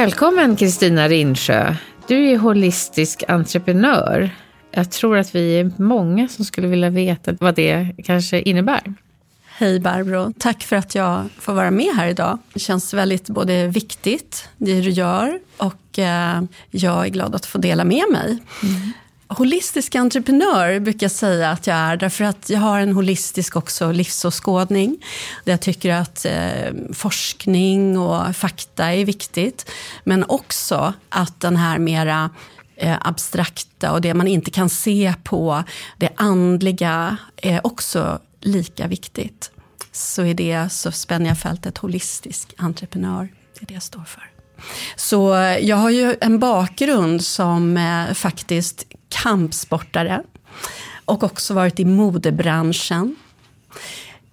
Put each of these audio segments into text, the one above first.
Välkommen Kristina Rinsjö. Du är holistisk entreprenör. Jag tror att vi är många som skulle vilja veta vad det kanske innebär. Hej Barbro, tack för att jag får vara med här idag. Det känns väldigt både viktigt, det du gör, och eh, jag är glad att få dela med mig. Mm holistisk entreprenör brukar jag säga att jag är, därför att jag har en holistisk också livsåskådning. Där jag tycker att eh, forskning och fakta är viktigt. Men också att den här mera eh, abstrakta och det man inte kan se på, det andliga, är också lika viktigt. Så i det så spänner jag fältet holistisk entreprenör. Det är det jag står för. Så eh, jag har ju en bakgrund som eh, faktiskt kampsportare och också varit i modebranschen.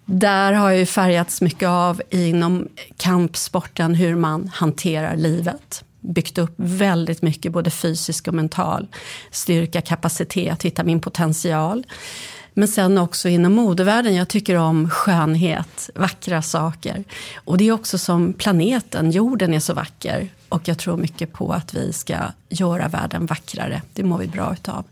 Där har jag ju färgats mycket av inom kampsporten hur man hanterar livet. Byggt upp väldigt mycket både fysisk och mental styrka, kapacitet, hitta min potential. Men sen också inom modevärlden, jag tycker om skönhet, vackra saker. Och det är också som planeten, jorden är så vacker. Och jag tror mycket på att vi ska göra världen vackrare. Det mår vi bra utav.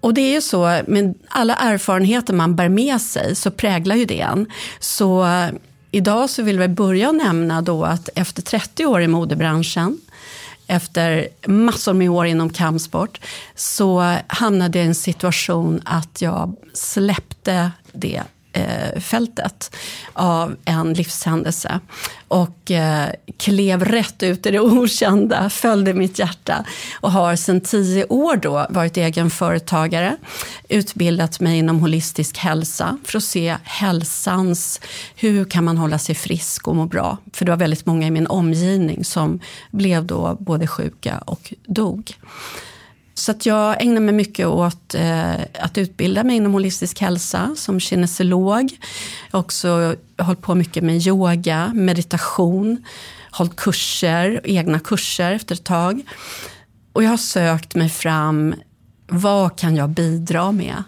Och det är ju så, med alla erfarenheter man bär med sig så präglar ju det en. Så eh, idag så vill vi börja nämna då att efter 30 år i modebranschen efter massor med år inom kampsport så hamnade jag i en situation att jag släppte det eh, fältet av en livshändelse. Och eh, klev rätt ut i det okända, följde mitt hjärta och har sedan tio år då varit egen företagare. Utbildat mig inom holistisk hälsa för att se hälsans, hur kan man hålla sig frisk och må bra? För det var väldigt många i min omgivning som blev då både sjuka och dog. Så att jag ägnar mig mycket åt eh, att utbilda mig inom holistisk hälsa som kinesolog. Jag har också hållit på mycket med yoga, meditation, hållit kurser, egna kurser efter ett tag. Och jag har sökt mig fram, vad kan jag bidra med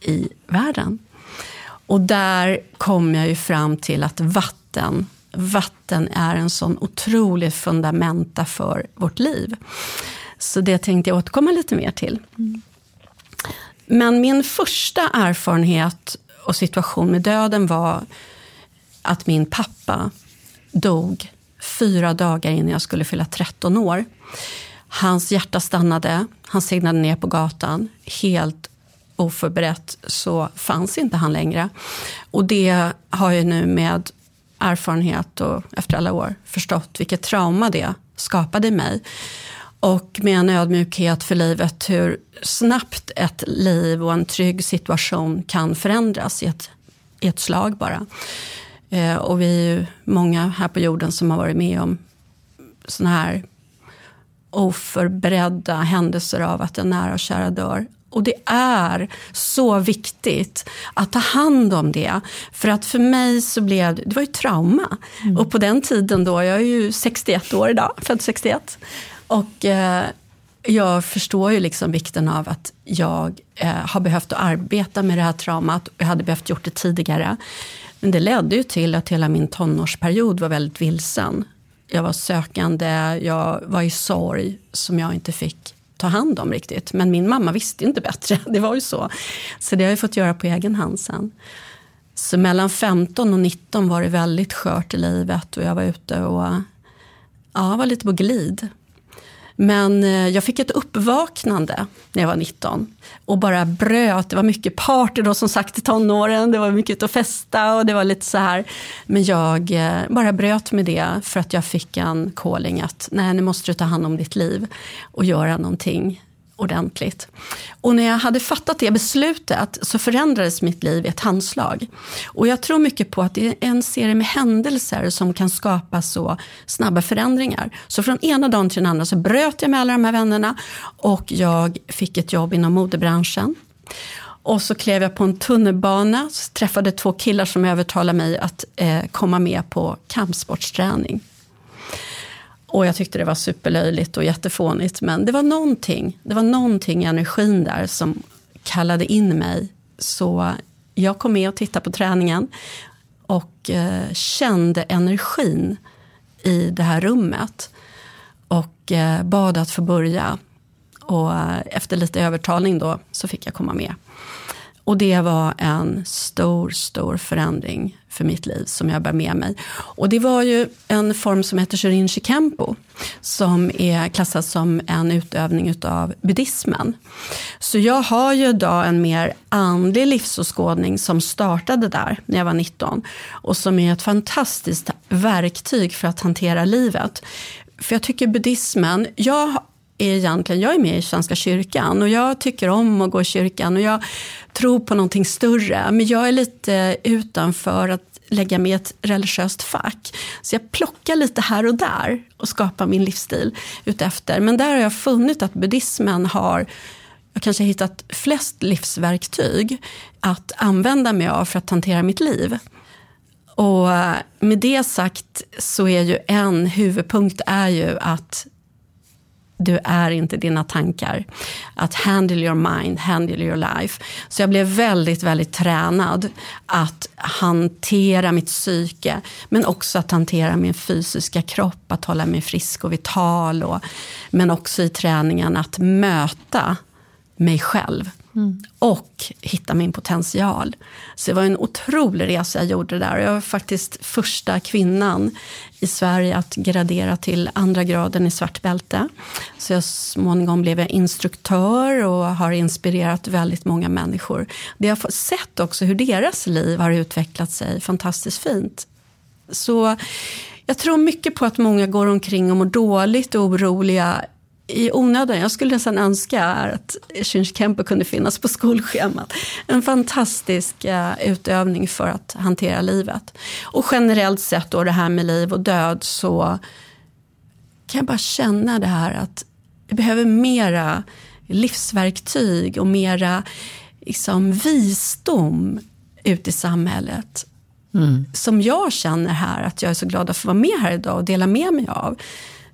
i världen? Och där kom jag ju fram till att vatten, vatten är en sån otrolig fundamenta för vårt liv. Så det tänkte jag återkomma lite mer till. Mm. Men min första erfarenhet och situation med döden var att min pappa dog fyra dagar innan jag skulle fylla 13 år. Hans hjärta stannade, han segnade ner på gatan. Helt oförberett så fanns inte han längre. Och det har jag nu med erfarenhet och efter alla år förstått vilket trauma det skapade i mig. Och med en ödmjukhet för livet, hur snabbt ett liv och en trygg situation kan förändras i ett, i ett slag bara. Eh, och vi är ju många här på jorden som har varit med om såna här oförberedda händelser av att en nära och kära dör. Och det är så viktigt att ta hand om det. För att för mig så blev det, det var ju trauma. Mm. Och på den tiden då, jag är ju 61 år idag, född 61. Och eh, jag förstår ju liksom vikten av att jag eh, har behövt att arbeta med det här traumat. Jag hade behövt gjort det tidigare. Men det ledde ju till att hela min tonårsperiod var väldigt vilsen. Jag var sökande, jag var i sorg som jag inte fick ta hand om riktigt. Men min mamma visste inte bättre, det var ju så. Så det har jag fått göra på egen hand sen. Så mellan 15 och 19 var det väldigt skört i livet och jag var ute och ja, var lite på glid. Men eh, jag fick ett uppvaknande när jag var 19 och bara bröt. Det var mycket party då som sagt i tonåren. Det var mycket ut och festa och det var lite så här. Men jag eh, bara bröt med det för att jag fick en calling att nej, nu måste du ta hand om ditt liv och göra någonting ordentligt. Och när jag hade fattat det beslutet så förändrades mitt liv i ett handslag. Och jag tror mycket på att det är en serie med händelser som kan skapa så snabba förändringar. Så från ena dagen till den andra så bröt jag med alla de här vännerna och jag fick ett jobb inom modebranschen. Och så klev jag på en tunnelbana, träffade två killar som övertalade mig att eh, komma med på kampsportsträning. Och jag tyckte det var superlöjligt och jättefånigt. Men det var någonting, det var någonting i energin där som kallade in mig. Så jag kom med och tittade på träningen och eh, kände energin i det här rummet. Och eh, bad att få börja. Och eh, efter lite övertalning då så fick jag komma med. Och det var en stor, stor förändring för mitt liv som jag bär med mig. Och det var ju en form som heter Shirinshi Kempo som är klassad som en utövning av buddhismen. Så jag har ju idag en mer andlig livsåskådning som startade där när jag var 19 och som är ett fantastiskt verktyg för att hantera livet. För jag tycker buddhismen, jag är egentligen, jag är med i Svenska kyrkan och jag tycker om att gå i kyrkan och jag tror på någonting större. Men jag är lite utanför att lägga mig i ett religiöst fack. Så jag plockar lite här och där och skapar min livsstil utefter. Men där har jag funnit att buddhismen har jag kanske hittat flest livsverktyg att använda mig av för att hantera mitt liv. Och med det sagt så är ju en huvudpunkt är ju att du är inte dina tankar. Att handle your mind, handle your life. Så jag blev väldigt, väldigt tränad att hantera mitt psyke. Men också att hantera min fysiska kropp, att hålla mig frisk och vital. Och, men också i träningen att möta mig själv. Mm. Och hitta min potential. Så det var en otrolig resa jag gjorde där. Jag var faktiskt första kvinnan i Sverige att gradera till andra graden i svart bälte. Så jag småningom blev jag instruktör och har inspirerat väldigt många människor. Det jag har sett också hur deras liv har utvecklat sig fantastiskt fint. Så jag tror mycket på att många går omkring och mår dåligt och oroliga i onödan. Jag skulle nästan önska att Shinshikempo kunde finnas på skolschemat. En fantastisk uh, utövning för att hantera livet. Och generellt sett då det här med liv och död så kan jag bara känna det här att vi behöver mera livsverktyg och mera liksom, visdom ute i samhället. Mm. Som jag känner här, att jag är så glad att få vara med här idag och dela med mig av.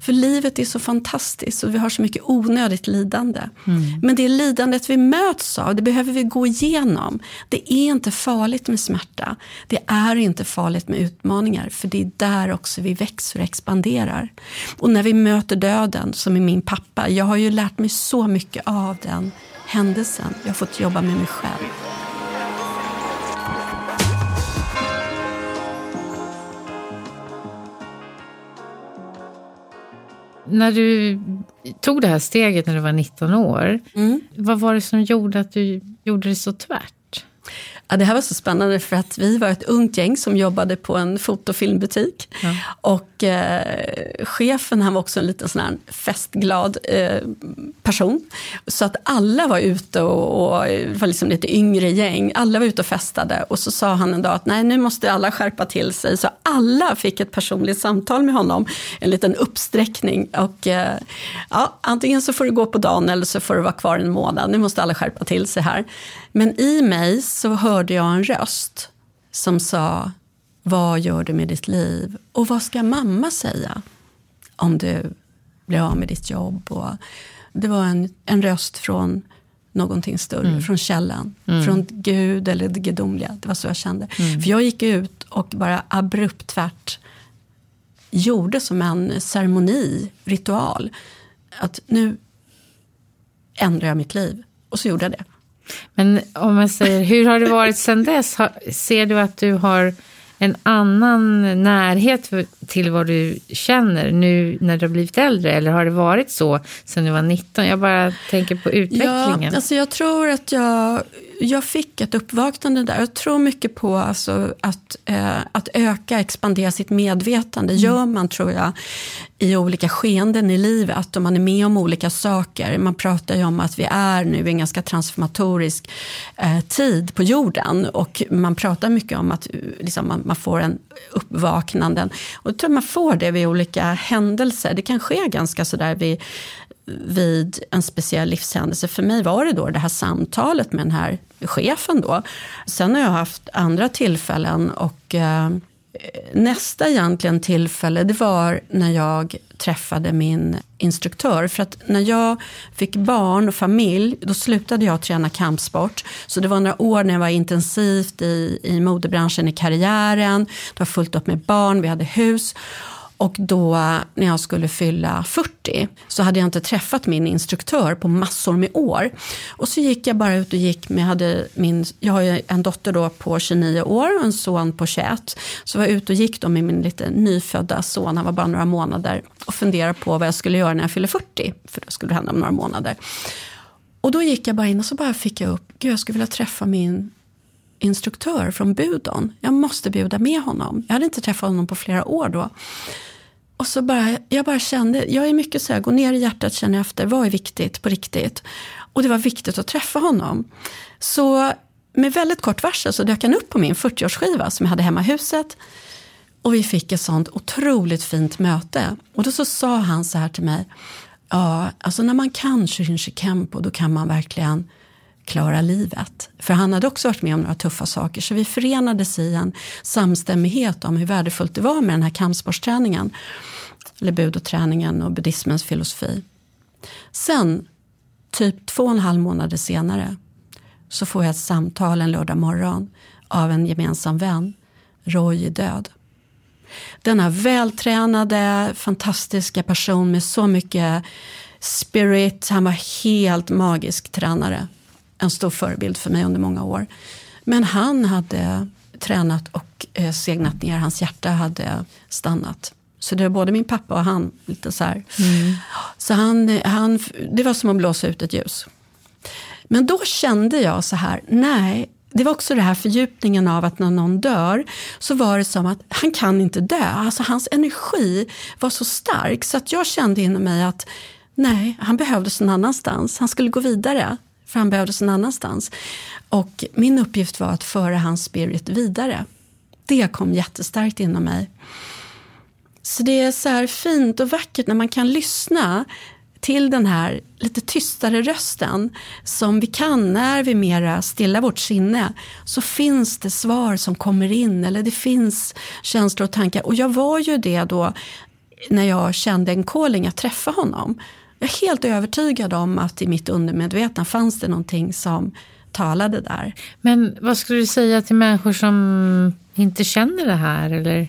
För livet är så fantastiskt och vi har så mycket onödigt lidande. Mm. Men det lidandet vi möts av, det behöver vi gå igenom. Det är inte farligt med smärta. Det är inte farligt med utmaningar. För det är där också vi växer och expanderar. Och när vi möter döden, som är min pappa. Jag har ju lärt mig så mycket av den händelsen. Jag har fått jobba med mig själv. När du tog det här steget när du var 19 år, mm. vad var det som gjorde att du gjorde det så tvärt? Ja, det här var så spännande för att vi var ett ungt gäng som jobbade på en fotofilmbutik. Ja. Och eh, chefen han var också en liten sån här festglad eh, person. Så att alla var ute och, och det var liksom lite yngre gäng. Alla var ute och festade och så sa han en dag att nej nu måste alla skärpa till sig. Så alla fick ett personligt samtal med honom. En liten uppsträckning. Och eh, ja, antingen så får du gå på dagen eller så får du vara kvar en månad. Nu måste alla skärpa till sig här. Men i mig så hörde jag en röst som sa Vad gör du med ditt liv? Och vad ska mamma säga om du blir av med ditt jobb? Och det var en, en röst från någonting större, mm. från källan, mm. från Gud eller det gudomliga. Det var så jag kände. Mm. För jag gick ut och bara abrupt tvärt gjorde som en ceremoni, ritual. Att nu ändrar jag mitt liv. Och så gjorde jag det. Men om jag säger, hur har det varit sedan dess? Ser du att du har en annan närhet till vad du känner nu när du har blivit äldre? Eller har det varit så sedan du var 19? Jag bara tänker på utvecklingen. Ja, alltså jag tror att jag, jag fick ett uppvaknande där. Jag tror mycket på alltså att, eh, att öka, expandera sitt medvetande. Mm. gör man, tror jag, i olika skeenden i livet. Och man är med om olika saker. Man pratar ju om att vi är nu i en ganska transformatorisk eh, tid på jorden. Och man pratar mycket om att liksom, man, man, får en uppvaknanden. Och jag tror man får det vid olika händelser. Det kan ske ganska sådär vid vid en speciell livshändelse. För mig var det då det här samtalet med den här chefen då. Sen har jag haft andra tillfällen och eh, nästa egentligen tillfälle det var när jag träffade min instruktör. För att när jag fick barn och familj då slutade jag träna kampsport. Så det var några år när jag var intensivt i, i modebranschen i karriären. Det var fullt upp med barn, vi hade hus. Och då när jag skulle fylla 40 så hade jag inte träffat min instruktör på massor med år. Och så gick jag bara ut och gick med, hade min, jag har ju en dotter då på 29 år och en son på 21. Så var jag ute och gick då med min lite nyfödda son, han var bara några månader, och funderade på vad jag skulle göra när jag fyller 40, för det skulle hända om några månader. Och då gick jag bara in och så bara fick jag upp, gud jag skulle vilja träffa min instruktör från Budon. Jag måste bjuda med honom. Jag hade inte träffat honom på flera år då. Och så bara, jag bara kände, jag är mycket så här, gå ner i hjärtat, känner efter, vad är viktigt på riktigt? Och det var viktigt att träffa honom. Så med väldigt kort varsel så dök han upp på min 40-årsskiva som jag hade hemma i huset. Och vi fick ett sånt otroligt fint möte. Och då så sa han så här till mig, ja, alltså när man kan Shirin Shikempo, då kan man verkligen klara livet. För han hade också varit med om några tuffa saker. Så vi förenades i en samstämmighet om hur värdefullt det var med den här kampsportsträningen. Eller budoträningen och buddhismens filosofi. Sen, typ två och en halv månader senare, så får jag ett samtal en lördag morgon av en gemensam vän. Roy är död. Denna vältränade, fantastiska person med så mycket spirit. Han var helt magisk tränare en stor förebild för mig under många år. Men han hade tränat och eh, segnat ner, hans hjärta hade stannat. Så det var både min pappa och han. lite så mm. Så han, han, det var som att blåsa ut ett ljus. Men då kände jag så här, nej, det var också det här fördjupningen av att när någon dör så var det som att han kan inte dö. Alltså hans energi var så stark så att jag kände inom mig att nej, han behövdes någon annanstans. Han skulle gå vidare för han behövdes någon annanstans. Och min uppgift var att föra hans spirit vidare. Det kom jättestarkt inom mig. Så det är så här fint och vackert när man kan lyssna till den här lite tystare rösten som vi kan när vi mera stillar vårt sinne så finns det svar som kommer in eller det finns känslor och tankar. Och jag var ju det då när jag kände en calling att träffa honom. Jag är helt övertygad om att i mitt undermedvetna fanns det någonting som talade där. Men vad skulle du säga till människor som inte känner det här? Eller?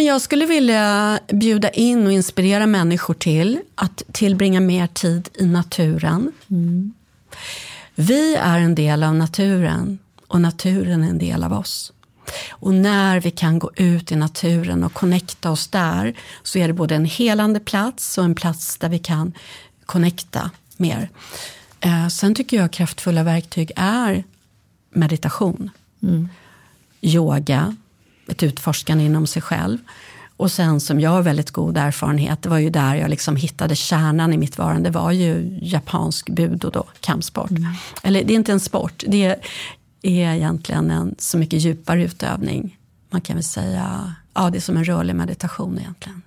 jag skulle vilja bjuda in och inspirera människor till att tillbringa mer tid i naturen. Mm. Vi är en del av naturen och naturen är en del av oss. Och när vi kan gå ut i naturen och connecta oss där så är det både en helande plats och en plats där vi kan connecta mer. Eh, sen tycker jag kraftfulla verktyg är meditation, mm. yoga, ett utforskande inom sig själv. Och sen som jag har väldigt god erfarenhet, det var ju där jag liksom hittade kärnan i mitt varande, det var ju japansk budo då, kampsport. Mm. Eller det är inte en sport, det är är egentligen en så mycket djupare utövning. Man kan väl säga, ja det är som en rörlig meditation egentligen.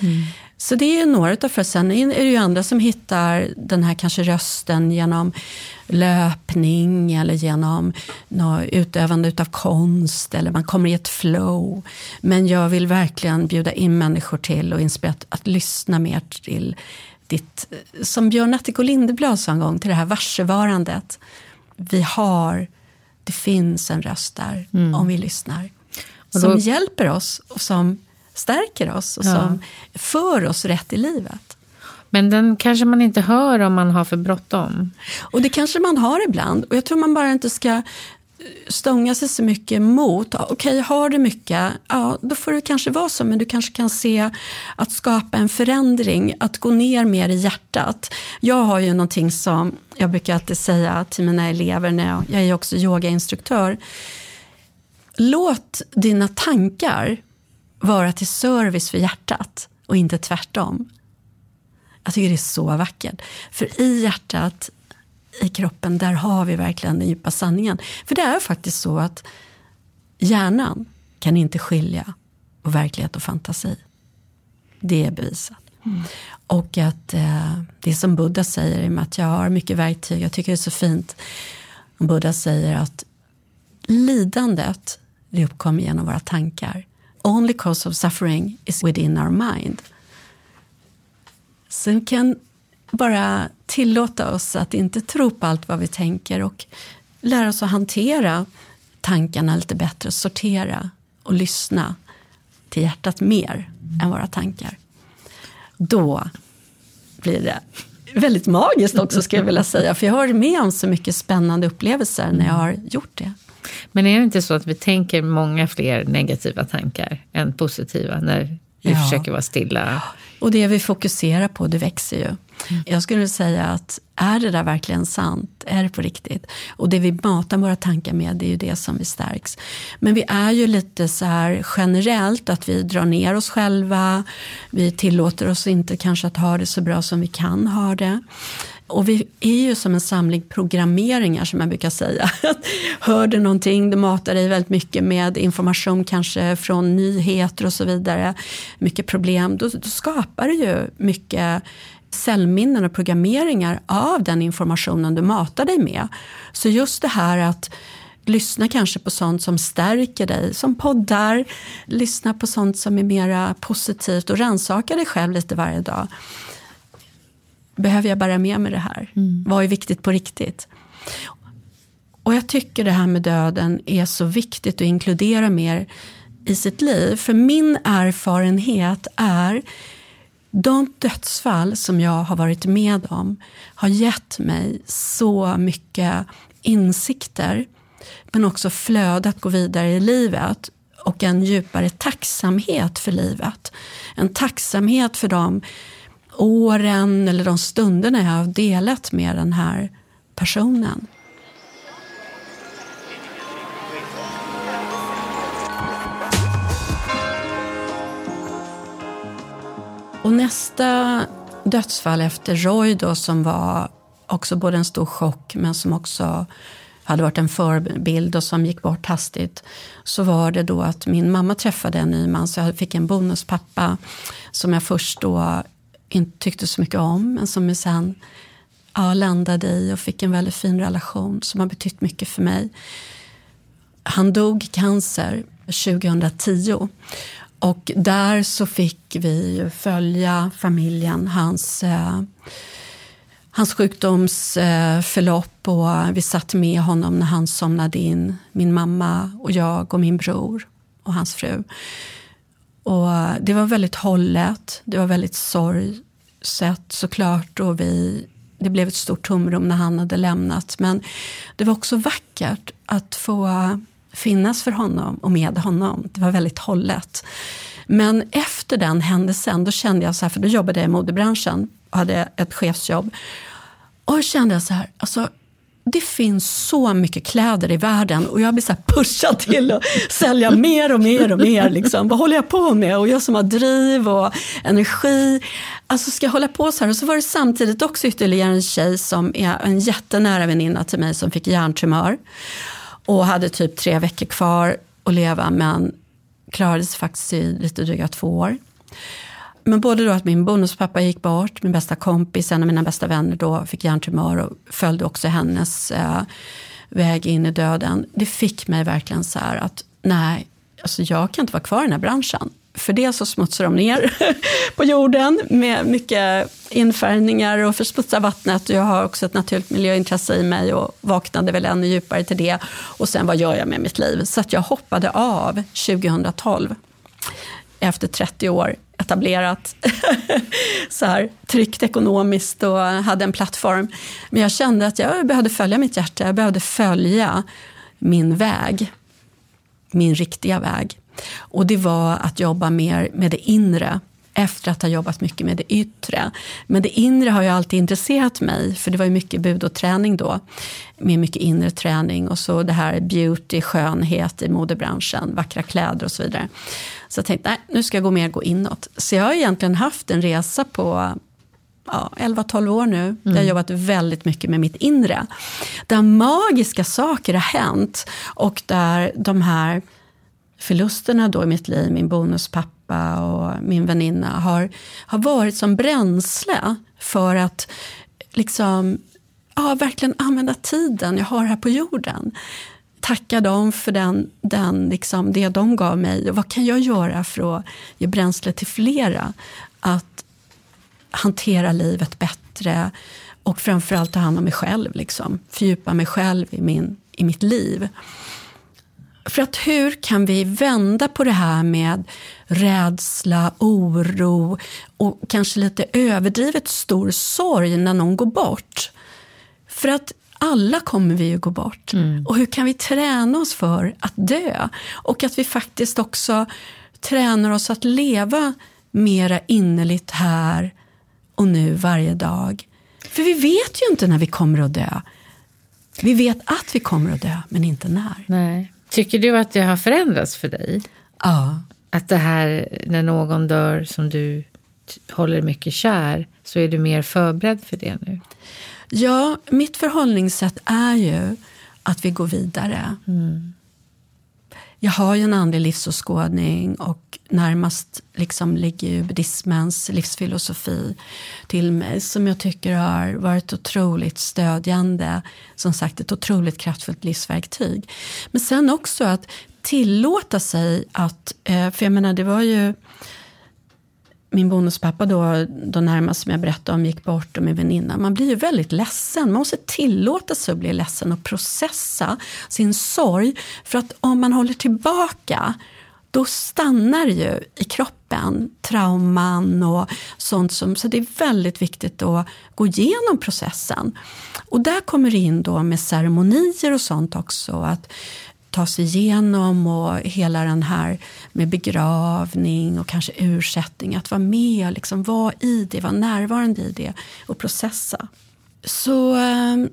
Mm. Så det är några utav för Sen är det ju andra som hittar den här kanske rösten genom löpning eller genom utövande utav konst eller man kommer i ett flow. Men jag vill verkligen bjuda in människor till och inspirera att, lyssna mer till ditt, som Björn Attiko Lindeblad sa en gång, till det här varsevarandet. Vi har det finns en röst där mm. om vi lyssnar. Då, som hjälper oss och som stärker oss och ja. som för oss rätt i livet. Men den kanske man inte hör om man har för bråttom. Och det kanske man har ibland. Och jag tror man bara inte ska stånga sig så mycket emot. Okej, okay, har du mycket, ja, då får det kanske vara så, men du kanske kan se att skapa en förändring, att gå ner mer i hjärtat. Jag har ju någonting som jag brukar alltid säga till mina elever, när jag, jag är också yogainstruktör. Låt dina tankar vara till service för hjärtat och inte tvärtom. Jag tycker det är så vackert. För i hjärtat i kroppen, där har vi verkligen den djupa sanningen. För det är faktiskt så att hjärnan kan inte skilja på verklighet och fantasi. Det är bevisat. Mm. Och att eh, det som Buddha säger, i och med att jag har mycket verktyg, jag tycker det är så fint. Buddha säger att lidandet, det uppkommer genom våra tankar. Only cause of suffering is within our mind. Sen kan bara tillåta oss att inte tro på allt vad vi tänker och lära oss att hantera tankarna lite bättre, sortera och lyssna till hjärtat mer än våra tankar. Då blir det väldigt magiskt också, skulle jag vilja säga. För jag har med om så mycket spännande upplevelser när jag har gjort det. Men är det inte så att vi tänker många fler negativa tankar än positiva när vi ja. försöker vara stilla? Och det vi fokuserar på, det växer ju. Jag skulle säga att är det där verkligen sant? Är det på riktigt? Och det vi matar våra tankar med, det är ju det som vi stärks. Men vi är ju lite så här generellt att vi drar ner oss själva. Vi tillåter oss inte kanske att ha det så bra som vi kan ha det. Och vi är ju som en samling programmeringar som jag brukar säga. Hör du någonting, du matar dig väldigt mycket med information kanske från nyheter och så vidare. Mycket problem, då, då skapar det ju mycket cellminnen och programmeringar av den informationen du matar dig med. Så just det här att lyssna kanske på sånt som stärker dig, som poddar, lyssna på sånt som är mera positivt och rannsaka dig själv lite varje dag. Behöver jag bära med mig det här? Mm. Vad är viktigt på riktigt? Och jag tycker det här med döden är så viktigt att inkludera mer i sitt liv. För min erfarenhet är de dödsfall som jag har varit med om har gett mig så mycket insikter men också flöde att gå vidare i livet och en djupare tacksamhet för livet. En tacksamhet för de åren eller de stunderna jag har delat med den här personen. Och nästa dödsfall efter Roy då, som var också både en stor chock men som också hade varit en förebild och som gick bort hastigt. Så var det då att min mamma träffade en ny man så jag fick en bonuspappa som jag först då inte tyckte så mycket om men som jag sen ja, landade i och fick en väldigt fin relation som har betytt mycket för mig. Han dog i cancer 2010 och där så fick vi följa familjen, hans, eh, hans sjukdomsförlopp eh, och vi satt med honom när han somnade in. Min mamma och jag och min bror och hans fru. Och det var väldigt hållet, det var väldigt sorgset såklart och vi, det blev ett stort tomrum när han hade lämnat. Men det var också vackert att få finnas för honom och med honom. Det var väldigt hållet. Men efter den händelsen, då kände jag så här, för då jobbade jag i modebranschen och hade ett chefsjobb. Och då kände jag så här, alltså, det finns så mycket kläder i världen och jag blir så pushad till att sälja mer och mer och mer. Liksom. Vad håller jag på med? Och jag som har driv och energi. Alltså ska jag hålla på så här? Och så var det samtidigt också ytterligare en tjej som är en jättenära väninna till mig som fick hjärntumör och hade typ tre veckor kvar att leva men klarade sig faktiskt i lite dryga två år. Men både då att min bonuspappa gick bort, min bästa kompis, en av mina bästa vänner då fick hjärntumör och följde också hennes eh, väg in i döden. Det fick mig verkligen så här att nej, alltså jag kan inte vara kvar i den här branschen. För det så smutsar de ner på jorden med mycket infärgningar och försmutsar vattnet. Jag har också ett naturligt miljöintresse i mig och vaknade väl ännu djupare till det. Och sen vad gör jag med mitt liv? Så att jag hoppade av 2012 efter 30 år etablerat, så här, tryggt ekonomiskt och hade en plattform. Men jag kände att jag behövde följa mitt hjärta, jag behövde följa min väg. Min riktiga väg. Och det var att jobba mer med det inre efter att ha jobbat mycket med det yttre. Men det inre har ju alltid intresserat mig, för det var ju mycket bud och träning då. Med mycket inre träning och så det här beauty, skönhet i modebranschen, vackra kläder och så vidare. Så jag tänkte, nej, nu ska jag gå mer gå inåt. Så jag har egentligen haft en resa på ja, 11-12 år nu. Mm. Jag har jobbat väldigt mycket med mitt inre. Där magiska saker har hänt och där de här förlusterna då i mitt liv, min bonuspappa och min väninna har, har varit som bränsle för att liksom, ja, verkligen använda tiden jag har här på jorden. Tacka dem för den, den, liksom, det de gav mig och vad kan jag göra för att ge bränsle till flera? Att hantera livet bättre och framförallt ta hand om mig själv. Liksom. Fördjupa mig själv i, min, i mitt liv. För att hur kan vi vända på det här med rädsla, oro och kanske lite överdrivet stor sorg när någon går bort? För att alla kommer vi ju gå bort. Mm. Och hur kan vi träna oss för att dö? Och att vi faktiskt också tränar oss att leva mera innerligt här och nu varje dag. För vi vet ju inte när vi kommer att dö. Vi vet att vi kommer att dö, men inte när. Nej. Tycker du att det har förändrats för dig? Ja. Att det här när någon dör som du håller mycket kär, så är du mer förberedd för det nu? Ja, mitt förhållningssätt är ju att vi går vidare. Mm jag har ju en andlig livsåskådning och närmast liksom ligger ju buddhismens livsfilosofi till mig som jag tycker har varit otroligt stödjande. Som sagt, ett otroligt kraftfullt livsverktyg. Men sen också att tillåta sig att, eh, för jag menar det var ju min bonuspappa då, då närmast som jag berättade om gick bort och min väninna. Man blir ju väldigt ledsen. Man måste tillåta sig att bli ledsen och processa sin sorg. För att om man håller tillbaka då stannar ju i kroppen trauman och sånt. Som, så det är väldigt viktigt att gå igenom processen. Och där kommer det in då med ceremonier och sånt också. Att ta sig igenom och hela den här med begravning och kanske ursättning. Att vara med, liksom vara i det, vara närvarande i det och processa. Så ehm,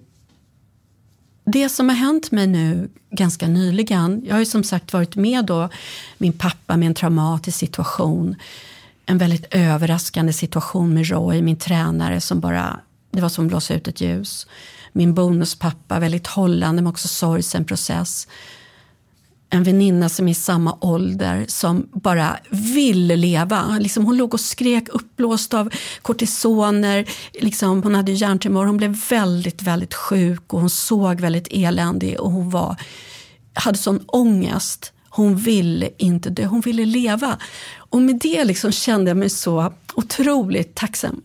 det som har hänt mig nu ganska nyligen. Jag har ju som sagt varit med då min pappa med en traumatisk situation. En väldigt överraskande situation med Roy, min tränare som bara, det var som att blåsa ut ett ljus. Min bonuspappa, väldigt hållande men också sorgsen process en väninna som är i samma ålder som bara ville leva. Liksom hon låg och skrek uppblåst av kortisoner. Liksom hon hade hjärntumör. Hon blev väldigt, väldigt sjuk och hon såg väldigt eländig och hon var, hade sån ångest. Hon ville inte dö, hon ville leva. Och med det liksom kände jag mig så otroligt tacksam.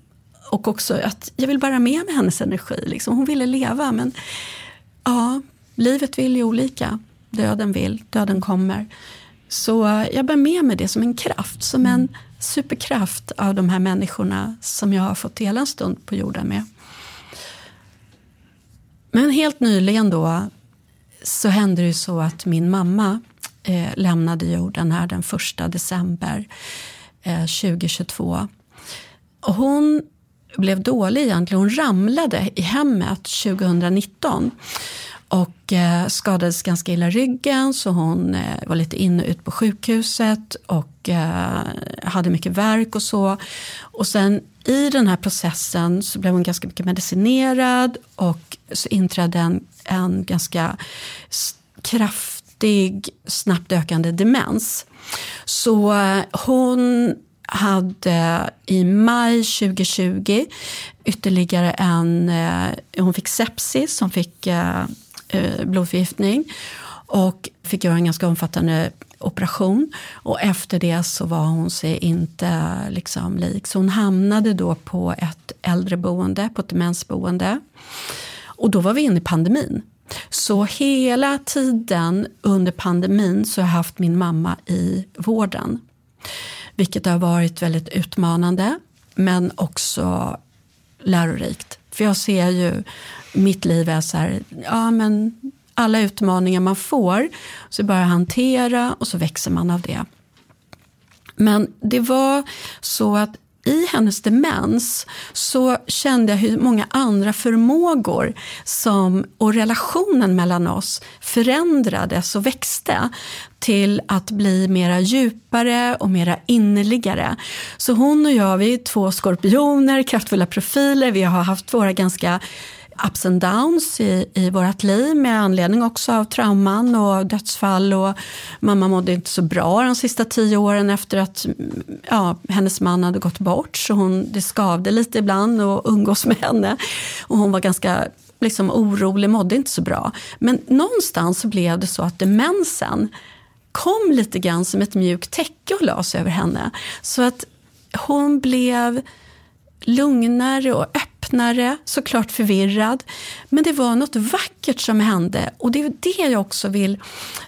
Och också att jag vill bära med mig hennes energi. Liksom. Hon ville leva men ja, livet vill ju olika döden vill, döden kommer. Så jag bär med mig det som en kraft, som en superkraft av de här människorna som jag har fått dela en stund på jorden med. Men helt nyligen då så hände det så att min mamma eh, lämnade jorden här den första december eh, 2022. Och hon blev dålig egentligen. Hon ramlade i hemmet 2019 och eh, skadades ganska illa ryggen så hon eh, var lite in och ut på sjukhuset och eh, hade mycket värk och så. Och sen i den här processen så blev hon ganska mycket medicinerad och så inträdde en, en ganska kraftig, snabbt ökande demens. Så eh, hon hade i maj 2020 ytterligare en, eh, hon fick sepsis, hon fick eh, Eh, blodförgiftning och fick göra en ganska omfattande operation. Och efter det så var hon sig inte liksom lik. Så hon hamnade då på ett äldreboende, på ett demensboende. Och då var vi inne i pandemin. Så hela tiden under pandemin så har jag haft min mamma i vården. Vilket har varit väldigt utmanande men också lärorikt. För jag ser ju mitt liv är så här, ja men alla utmaningar man får så bara hantera och så växer man av det. Men det var så att i hennes demens så kände jag hur många andra förmågor som, och relationen mellan oss förändrades och växte till att bli mera djupare och mera innerligare. Så hon och jag, vi är två skorpioner, kraftfulla profiler. Vi har haft våra ganska ups and downs i, i vårt liv med anledning också av trauman och dödsfall. Och mamma mådde inte så bra de sista tio åren efter att ja, hennes man hade gått bort. Så hon, det skavde lite ibland att umgås med henne. Och hon var ganska liksom, orolig, mådde inte så bra. Men någonstans så blev det så att demensen kom lite grann som ett mjukt täcke och lades över henne. Så att hon blev lugnare och öppnare, Öppnare, såklart förvirrad. Men det var något vackert som hände och det är det jag också vill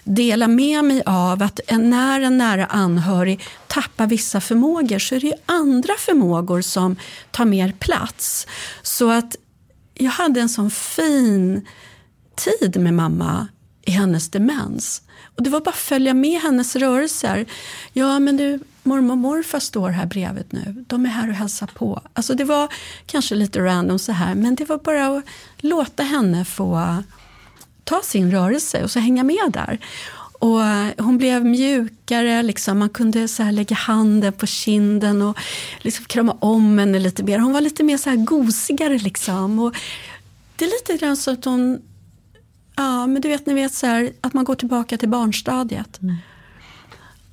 dela med mig av. Att när en nära anhörig tappar vissa förmågor så är det andra förmågor som tar mer plats. Så att jag hade en sån fin tid med mamma i hennes demens. Och det var bara att följa med hennes rörelser. Ja, men du, mormor och morfar står här bredvid nu. De är här och hälsar på. Alltså det var kanske lite random så här, men det var bara att låta henne få ta sin rörelse och så hänga med där. Och hon blev mjukare, liksom. man kunde så lägga handen på kinden och liksom krama om henne lite mer. Hon var lite mer så här gosigare. Liksom. Och det är lite grann så att hon Ja, men du vet, ni vet så här, att man går tillbaka till barnstadiet. Mm.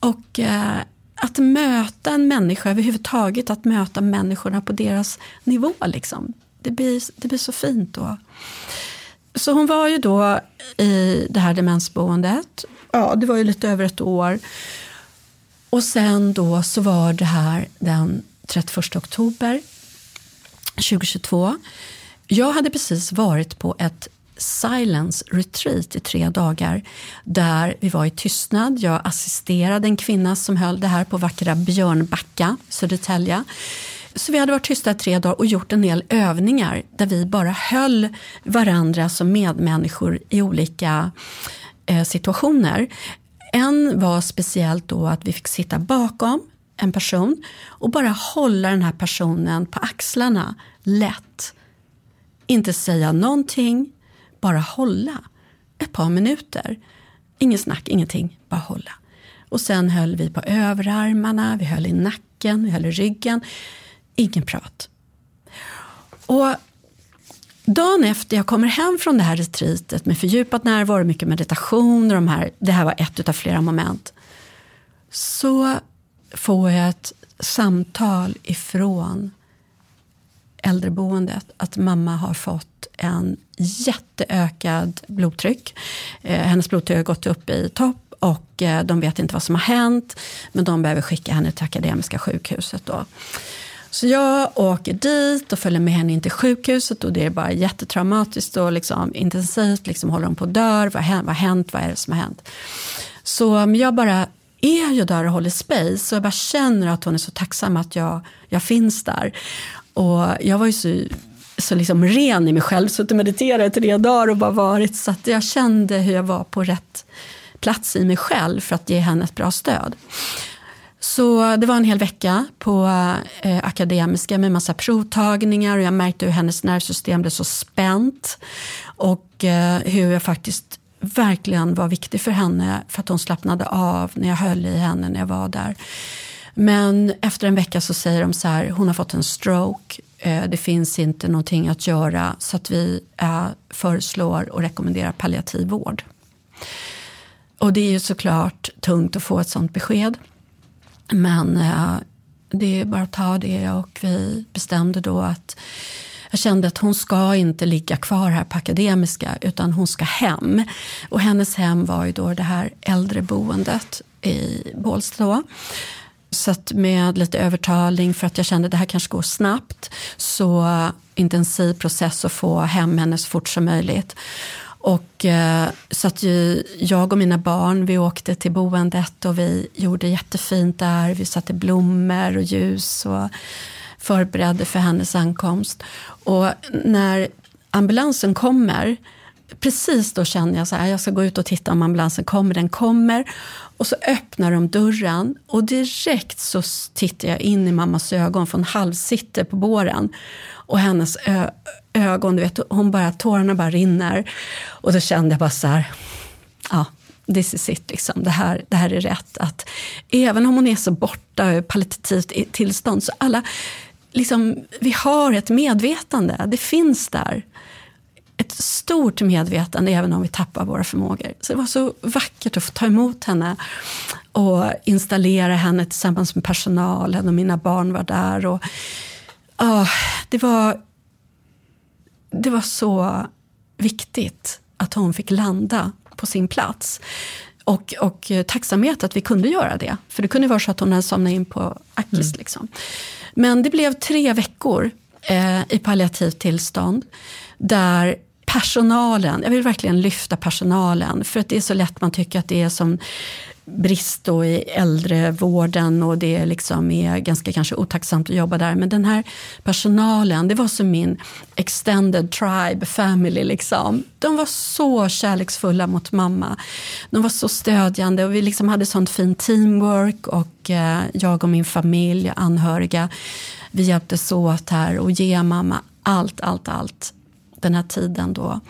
Och eh, att möta en människa överhuvudtaget, att möta människorna på deras nivå. Liksom. Det, blir, det blir så fint då. Så hon var ju då i det här demensboendet. Ja, det var ju lite över ett år. Och sen då så var det här den 31 oktober 2022. Jag hade precis varit på ett Silence Retreat i tre dagar där vi var i tystnad. Jag assisterade en kvinna som höll det här på vackra Björnbacka, Södertälje. Så vi hade varit tysta i tre dagar och gjort en del övningar där vi bara höll varandra som medmänniskor i olika eh, situationer. En var speciellt då att vi fick sitta bakom en person och bara hålla den här personen på axlarna lätt. Inte säga någonting, bara hålla ett par minuter. Ingen snack, ingenting, bara hålla. Och sen höll vi på överarmarna, vi höll i nacken, vi höll i ryggen. Ingen prat. Och dagen efter jag kommer hem från det här retreatet med fördjupad närvaro, mycket meditation, och de här, det här var ett av flera moment. Så får jag ett samtal ifrån äldreboendet att mamma har fått en jätteökad blodtryck. Eh, hennes blodtryck har gått upp i topp och eh, de vet inte vad som har hänt. Men de behöver skicka henne till Akademiska sjukhuset. Då. Så jag åker dit och följer med henne in till sjukhuset och det är bara jättetraumatiskt och liksom intensivt. Liksom håller hon på att dö? Vad har hänt? Vad är det som har hänt? Så jag bara är ju där och håller space och jag bara känner att hon är så tacksam att jag, jag finns där. Och jag var ju så, så liksom ren i mig själv, suttit och mediterat i tre dagar och bara varit så att jag kände hur jag var på rätt plats i mig själv för att ge henne ett bra stöd. Så det var en hel vecka på eh, Akademiska med massa provtagningar och jag märkte hur hennes nervsystem blev så spänt och eh, hur jag faktiskt verkligen var viktig för henne för att hon slappnade av när jag höll i henne när jag var där. Men efter en vecka så säger de så här, hon har fått en stroke, Eh, det finns inte någonting att göra så att vi eh, föreslår och rekommenderar palliativ vård. Och det är ju såklart tungt att få ett sånt besked. Men eh, det är bara att ta det och vi bestämde då att jag kände att hon ska inte ligga kvar här på Akademiska utan hon ska hem. Och hennes hem var ju då det här äldreboendet i Bålsta. Så att med lite övertalning för att jag kände att det här kanske går snabbt så intensiv process att få hem henne så fort som möjligt. Och, eh, så att jag och mina barn vi åkte till boendet och vi gjorde jättefint där. Vi satte blommor och ljus och förberedde för hennes ankomst. Och när ambulansen kommer precis då känner jag så här, jag ska gå ut och titta om ambulansen kommer. Den kommer. Och så öppnar de dörren och direkt så tittar jag in i mammas ögon, för hon halvsitter på båren. Och hennes ögon, du vet, hon bara, tårarna bara rinner. Och då kände jag bara så här, ja, this is it, liksom. det, här, det här är rätt. Att även om hon är så borta, palliativt tillstånd, så alla, liksom, vi har ett medvetande, det finns där. Ett stort medvetande, även om vi tappar våra förmågor. Så det var så vackert att få ta emot henne och installera henne tillsammans med personalen och mina barn var där. Och, oh, det, var, det var så viktigt att hon fick landa på sin plats. Och, och tacksamhet att vi kunde göra det. För det kunde vara så att hon hade somnat in på Akis. Mm. Liksom. Men det blev tre veckor eh, i palliativt tillstånd. Där personalen, jag vill verkligen lyfta personalen. För att det är så lätt man tycker att det är som brist då i äldrevården och det liksom är ganska kanske otacksamt att jobba där. Men den här personalen, det var som min extended tribe family. Liksom. De var så kärleksfulla mot mamma. De var så stödjande och vi liksom hade sånt fint teamwork och eh, jag och min familj, anhöriga, vi hjälptes åt här och ge mamma allt, allt, allt den här tiden då.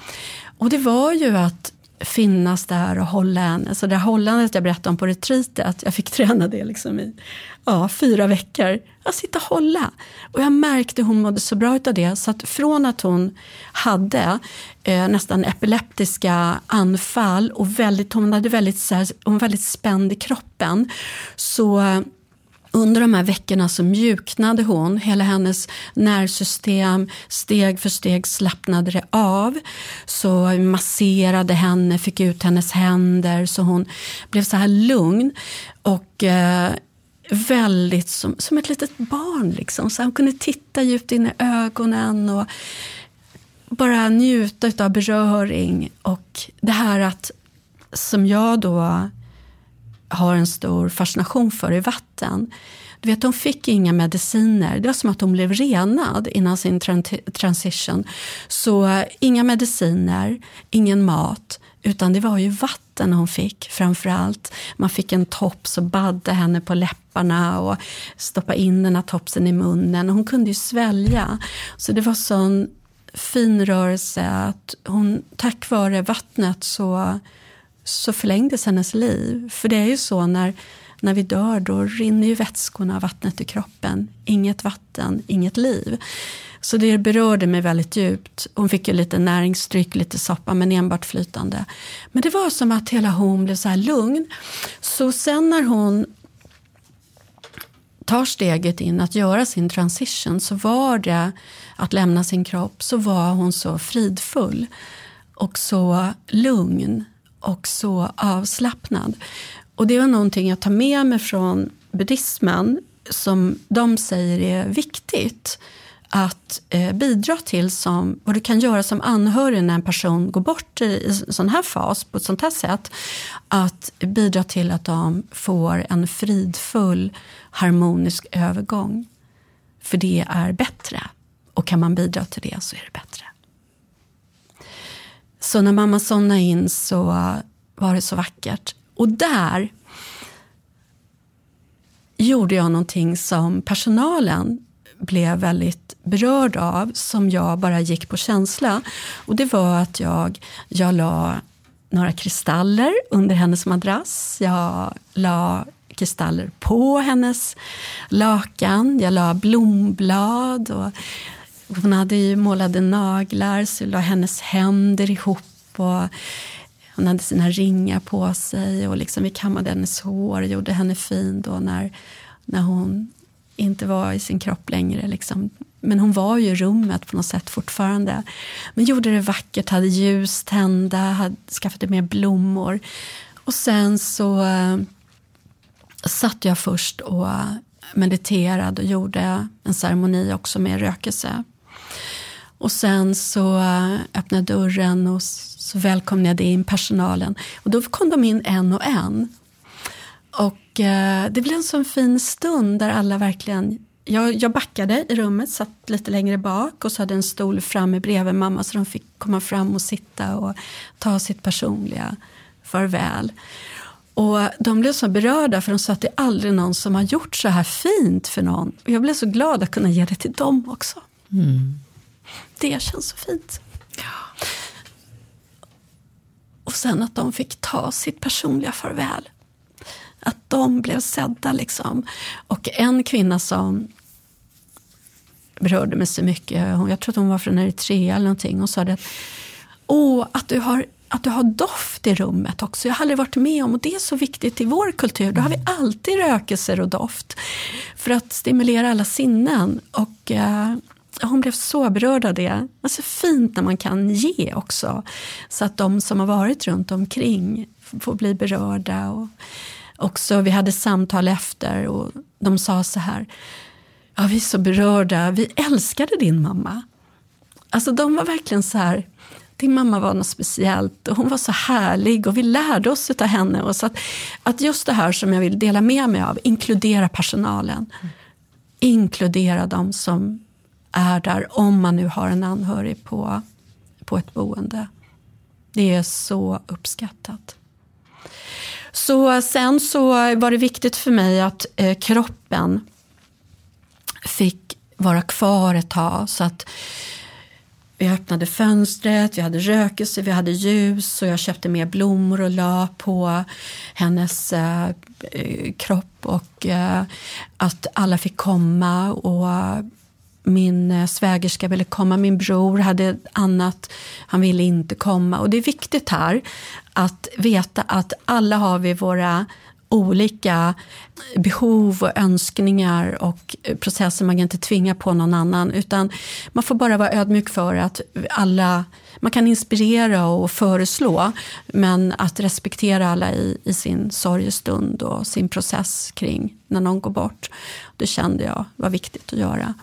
Och det var ju att finnas där och hålla henne. Så det hållandet jag berättade om på retreatet, jag fick träna det liksom i ja, fyra veckor. Att sitta och hålla. Och jag märkte hon mådde så bra av det. Så att från att hon hade eh, nästan epileptiska anfall och väldigt, hon, hade väldigt, så här, hon var väldigt spänd i kroppen. Så under de här veckorna så mjuknade hon, hela hennes nervsystem steg för steg slappnade det av. Så masserade henne, fick ut hennes händer så hon blev så här lugn. Och eh, väldigt som, som ett litet barn. Liksom. Så hon kunde titta djupt in i ögonen och bara njuta av beröring. Och det här att, som jag då har en stor fascination för i vatten. Du vet, hon fick inga mediciner. Det var som att hon blev renad innan sin transition. Så eh, inga mediciner, ingen mat, utan det var ju vatten hon fick framför allt. Man fick en tops och badde henne på läpparna och stoppa in den här topsen i munnen. Hon kunde ju svälja. Så det var sån fin rörelse att hon tack vare vattnet så så förlängdes hennes liv. För det är ju så när, när vi dör, då rinner ju vätskorna, vattnet i kroppen. Inget vatten, inget liv. Så det berörde mig väldigt djupt. Hon fick ju lite näringsdryck, lite soppa, men enbart flytande. Men det var som att hela hon blev så här lugn. Så sen när hon tar steget in att göra sin transition så var det att lämna sin kropp så var hon så fridfull och så lugn och så avslappnad. Och det var någonting jag tar med mig från buddhismen som de säger är viktigt att eh, bidra till som, vad du kan göra som anhörig när en person går bort i en sån här fas på ett sånt här sätt. Att bidra till att de får en fridfull harmonisk övergång. För det är bättre. Och kan man bidra till det så är det bättre. Så när mamma somnade in så var det så vackert. Och där gjorde jag någonting som personalen blev väldigt berörd av, som jag bara gick på känsla. Och det var att jag, jag la några kristaller under hennes madrass. Jag la kristaller på hennes lakan. Jag la blomblad. Och hon hade ju målade naglar, så la hennes händer ihop. Och hon hade sina ringar på sig och liksom vi kammade hennes hår och gjorde henne fin då när, när hon inte var i sin kropp längre. Liksom. Men hon var ju i rummet på något sätt fortfarande. Men gjorde det vackert, hade ljus tända, hade skaffade mer blommor. Och sen så äh, satt jag först och mediterade och gjorde en ceremoni också med rökelse. Och sen så eh, öppnade jag dörren och så välkomnade jag in personalen. Och då kom de in en och en. Och eh, det blev en sån fin stund där alla verkligen jag, jag backade i rummet, satt lite längre bak och så hade en stol framme bredvid mamma så de fick komma fram och sitta och ta sitt personliga farväl. Och de blev så berörda för de sa att det är aldrig någon som har gjort så här fint för någon. Och jag blev så glad att kunna ge det till dem också. Mm. Det känns så fint. Ja. Och sen att de fick ta sitt personliga farväl. Att de blev sedda liksom. Och en kvinna som berörde mig så mycket, jag tror att hon var från Eritrea eller någonting, hon sa att Åh, att du har att du har doft i rummet också. Jag har aldrig varit med om, och det är så viktigt i vår kultur. Då har vi alltid rökelser och doft för att stimulera alla sinnen. Och eh, hon blev så berörd av det. Det är så fint när man kan ge också. Så att de som har varit runt omkring får bli berörda. Och också, vi hade samtal efter och de sa så här. Ja, vi är så berörda. Vi älskade din mamma. Alltså de var verkligen så här din mamma var något speciellt och hon var så härlig och vi lärde oss av henne. Och så att, att just det här som jag vill dela med mig av, inkludera personalen. Mm. Inkludera de som är där, om man nu har en anhörig på, på ett boende. Det är så uppskattat. Så sen så var det viktigt för mig att eh, kroppen fick vara kvar ett tag. Så att vi öppnade fönstret, vi hade rökelse, vi hade ljus och jag köpte mer blommor och la på hennes eh, kropp och eh, att alla fick komma. och min eh, svägerska ville komma, min bror hade annat, han ville inte komma. Och det är viktigt här att veta att alla har vi våra olika behov och önskningar och processer. Man kan inte tvinga på någon annan utan man får bara vara ödmjuk för att alla man kan inspirera och föreslå men att respektera alla i, i sin sorgestund och sin process kring när någon går bort. Det kände jag var viktigt att göra.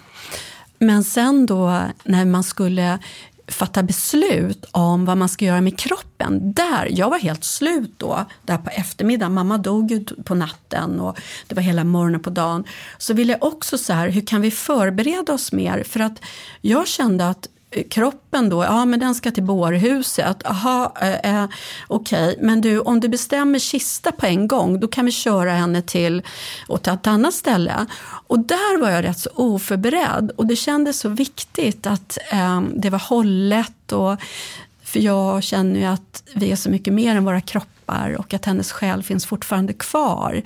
Men sen då när man skulle fatta beslut om vad man ska göra med kroppen. Där, jag var helt slut då, där på eftermiddagen. Mamma dog ju på natten och det var hela morgonen på dagen. Så ville jag också så här, hur kan vi förbereda oss mer? För att jag kände att kroppen då, ja men den ska till bårhuset. Aha, eh, eh, okej, okay. men du om du bestämmer kista på en gång då kan vi köra henne till åt ett annat ställe. Och där var jag rätt så oförberedd och det kändes så viktigt att eh, det var hållet och för jag känner ju att vi är så mycket mer än våra kroppar och att hennes själ finns fortfarande kvar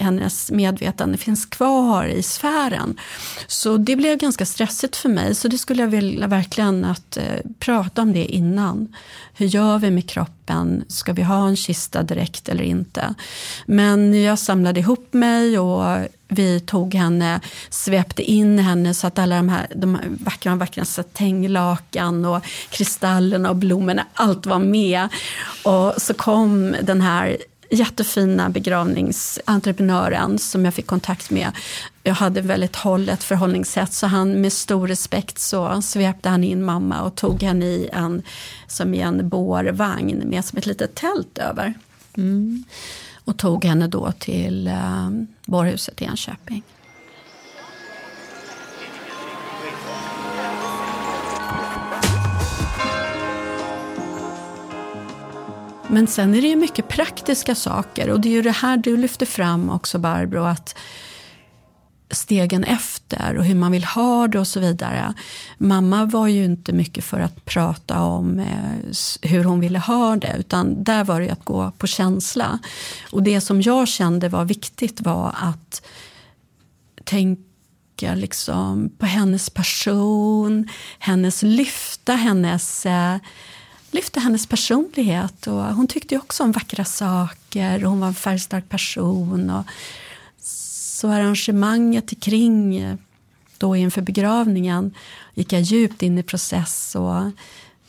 hennes medvetande finns kvar i sfären. Så det blev ganska stressigt för mig, så det skulle jag vilja verkligen att eh, prata om det innan. Hur gör vi med kroppen? Ska vi ha en kista direkt eller inte? Men jag samlade ihop mig och vi tog henne, svepte in henne så att alla de här de vackra, vackra satänglakan och kristallerna och blommorna, allt var med. Och så kom den här jättefina begravningsentreprenören som jag fick kontakt med. Jag hade väldigt hållet förhållningssätt så han med stor respekt så svepte han in mamma och tog henne i en, som i en bårvagn med som ett litet tält över. Mm. Och tog henne då till borrhuset i Enköping. Men sen är det ju mycket praktiska saker och det är ju det här du lyfter fram också Barbro, att stegen efter och hur man vill ha det och så vidare. Mamma var ju inte mycket för att prata om eh, hur hon ville ha det utan där var det att gå på känsla. Och det som jag kände var viktigt var att tänka liksom på hennes person, hennes lyfta hennes eh, lyfte hennes personlighet. Och hon tyckte också om vackra saker och hon var en färgstark person. Och så arrangemanget kring eh, då inför begravningen gick jag djupt in i process och